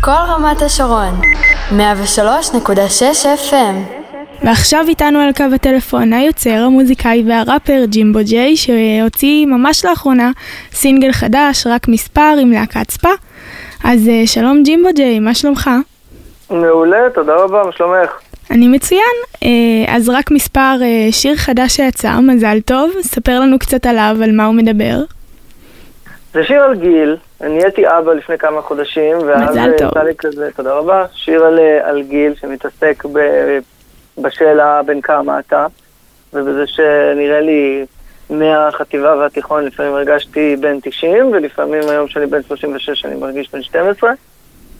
כל רמת השרון, 103.6 FM. ועכשיו איתנו על קו הטלפון היוצר, המוזיקאי והראפר ג'ימבו ג'יי, שהוציא ממש לאחרונה סינגל חדש, רק מספר עם להקת ספא. אז אה, שלום ג'ימבו ג'יי, מה שלומך? מעולה, תודה רבה, מה שלומך? אני מצוין. אה, אז רק מספר, אה, שיר חדש שיצא, מזל טוב, ספר לנו קצת עליו, על מה הוא מדבר. זה שיר על גיל, נהייתי אבא לפני כמה חודשים, ואז יצא לי כזה, תודה רבה, שיר על, על גיל שמתעסק ב... בשאלה בין כמה אתה, ובזה שנראה לי מהחטיבה והתיכון לפעמים הרגשתי בן 90, ולפעמים היום שאני בן 36 אני מרגיש בן 12.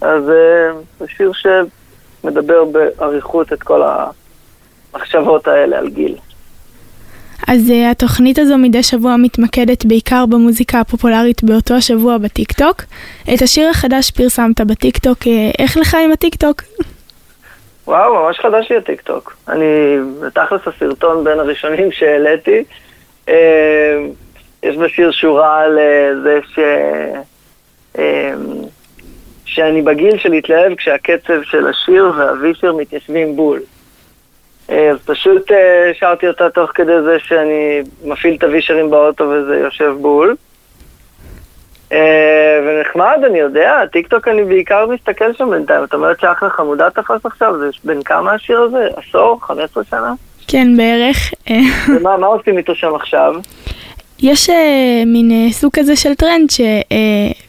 אז אה, זה שיר שמדבר באריכות את כל המחשבות האלה על גיל. אז uh, התוכנית הזו מדי שבוע מתמקדת בעיקר במוזיקה הפופולרית באותו השבוע בטיקטוק. את השיר החדש פרסמת בטיקטוק, uh, איך לך עם הטיקטוק? וואו, ממש חדש לי הטיקטוק. אני, בתכלס הסרטון בין הראשונים שהעליתי, אה, יש בשיר שורה על אה, זה ש... אה, שאני בגיל של להתלהב כשהקצב של השיר והווישר מתיישבים בול. אז פשוט שרתי אותה תוך כדי זה שאני מפעיל את הווישרים באוטו וזה יושב בול. אה, ונחמד, אני יודע, טיק טוק אני בעיקר מסתכל שם בינתיים. את אומרת שאחלה חמודה תפס עכשיו, זה בין כמה השיר הזה? עשור? 15 שנה? כן, בערך. ומה מה עושים איתו שם עכשיו? יש uh, מין uh, סוג כזה של טרנד שיש uh,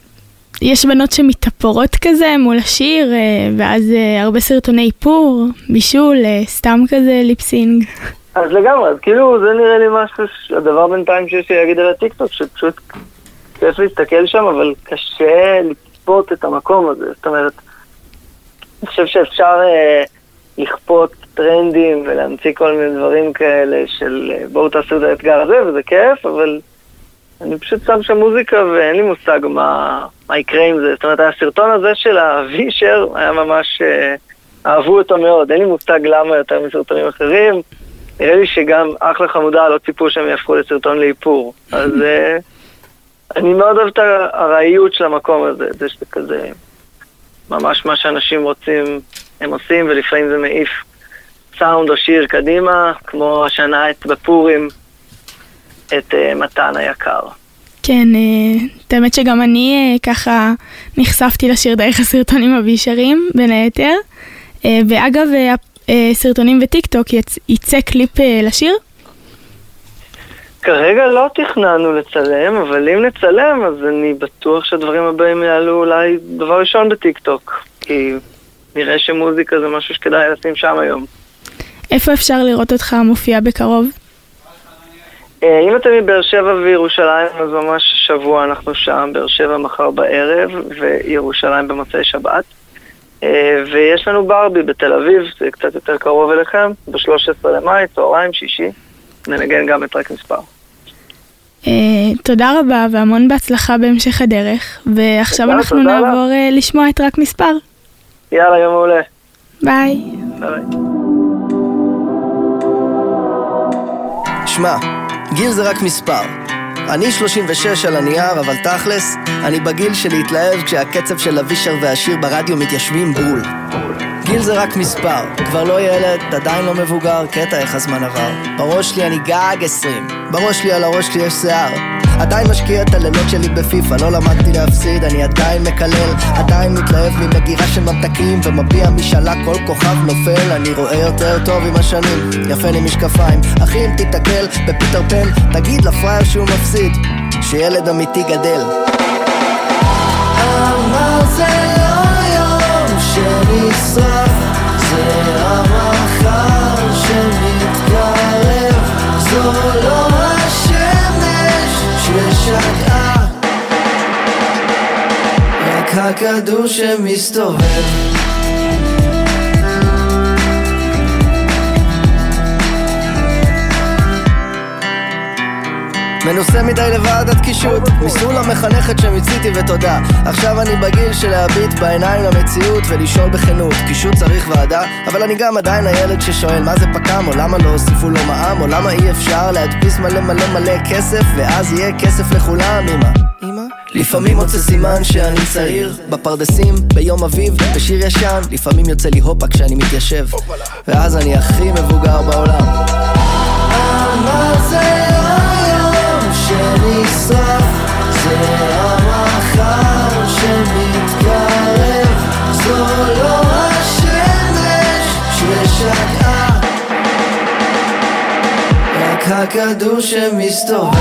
בנות שמתאפורות כזה מול השיר, uh, ואז uh, הרבה סרטוני איפור, בישול, uh, סתם כזה lip sync. אז לגמרי, אז כאילו זה נראה לי משהו, הדבר בינתיים שיש לי להגיד על הטיקטוק, שפשוט כיף להסתכל שם, אבל קשה לצפות את המקום הזה. זאת אומרת, אני חושב שאפשר אה, לכפות טרנדים ולהמציא כל מיני דברים כאלה של אה, בואו תעשו את האתגר הזה, וזה כיף, אבל אני פשוט שם שם מוזיקה ואין לי מושג מה, מה יקרה עם זה. זאת אומרת, הסרטון הזה של הווישר היה ממש... אה, אהבו אותו מאוד, אין לי מושג למה יותר מסרטונים אחרים. נראה לי שגם אחלה חמודה לא ציפו שהם יהפכו לסרטון לאיפור. אז... אה, אני מאוד אוהב את הארעיות של המקום הזה, זה שזה כזה ממש מה שאנשים רוצים, הם עושים, ולפעמים זה מעיף סאונד או שיר קדימה, כמו השנה את בפורים, את uh, מתן היקר. כן, uh, את האמת שגם אני uh, ככה נחשפתי לשיר דרך הסרטונים הווישרים, בין היתר. Uh, ואגב, סרטונים וטיקטוק יצא קליפ לשיר? כרגע לא תכננו לצלם, אבל אם נצלם, אז אני בטוח שהדברים הבאים יעלו אולי דבר ראשון בטיקטוק. כי נראה שמוזיקה זה משהו שכדאי לשים שם היום. איפה אפשר לראות אותך מופיע בקרוב? אה, אם אתם מבאר שבע וירושלים, אז ממש שבוע אנחנו שם, באר שבע מחר בערב, וירושלים במוצאי שבת. אה, ויש לנו ברבי בתל אביב, זה קצת יותר קרוב אליכם, ב-13 למאי, צהריים, שישי. ננגן גם את טרק מספר. Uh, תודה רבה והמון בהצלחה בהמשך הדרך, ועכשיו אנחנו נעבור uh, לשמוע את רק מספר. יאללה, יום מעולה. ביי. ביי. שמע, גיל זה רק מספר. אני 36 על הנייר, אבל תכלס, אני בגיל של להתלהב כשהקצב של אבישר והשיר ברדיו מתיישבים בול. גיל זה רק מספר, כבר לא ילד, עדיין לא מבוגר, קטע איך הזמן עבר. בראש שלי אני גג עשרים, בראש שלי על הראש שלי יש שיער. עדיין משקיע את הלילות שלי בפיפא, לא למדתי להפסיד, אני עדיין מקלל, עדיין מתלהב ממגירה של ממתקים, ומביע משאלה כל כוכב נופל, אני רואה יותר טוב עם השנים, יפה לי משקפיים. אחי אם תיתקל בפיטר פן, תגיד לפראייר שהוא מפסיד, שילד אמיתי גדל. ששקעה רק הכדור שמסתובב מנוסה מדי לוועדת קישוט. מסלול המחנכת שמיציתי ותודה. עכשיו אני בגיל של להביט בעיניים למציאות ולשאול בכנות. קישוט צריך ועדה אבל אני גם עדיין הילד ששואל מה זה פק"ם או למה לא הוסיפו לו מע"מ או למה אי אפשר להדפיס מלא מלא מלא כסף ואז יהיה כסף לכולם אמא? אמא? לפעמים מוצא סימן שאני צעיר. בפרדסים, ביום אביב, בשיר ישן. לפעמים יוצא לי הופה כשאני מתיישב. ואז אני הכי מבוגר בעולם. אבל זה זו לא השמש ששקעה רק הכדור שמסתובב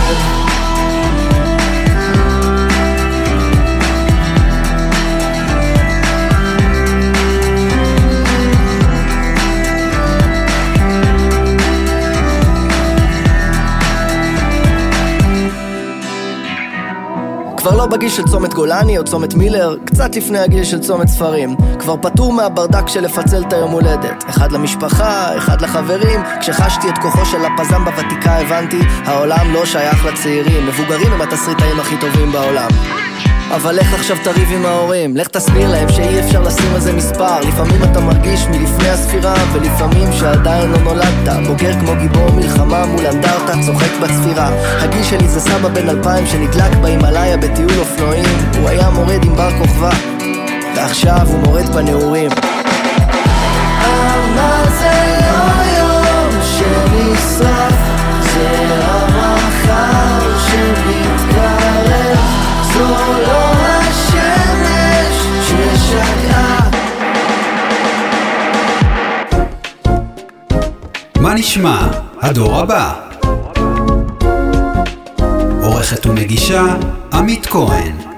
כבר לא בגיל של צומת גולני או צומת מילר, קצת לפני הגיל של צומת ספרים. כבר פטור מהברדק של לפצל את היום הולדת. אחד למשפחה, אחד לחברים. כשחשתי את כוחו של הפזם בוותיקה הבנתי, העולם לא שייך לצעירים. מבוגרים הם התסריטאים הכי טובים בעולם. אבל לך עכשיו תריב עם ההורים, לך תסביר להם שאי אפשר לשים על זה מספר. לפעמים אתה מרגיש מלפני הספירה, ולפעמים שעדיין לא נולדת. בוגר כמו גיבור מלחמה מול אנדרטה, צוחק בצפירה. הגיל שלי זה סבא בן אלפיים שנדלק בהימאליה בטיול אופנועים. הוא היה מורד עם בר כוכבא, ועכשיו הוא מורד בנעורים. אבל זה מה נשמע? הדור הבא. עורכת ומגישה עמית כהן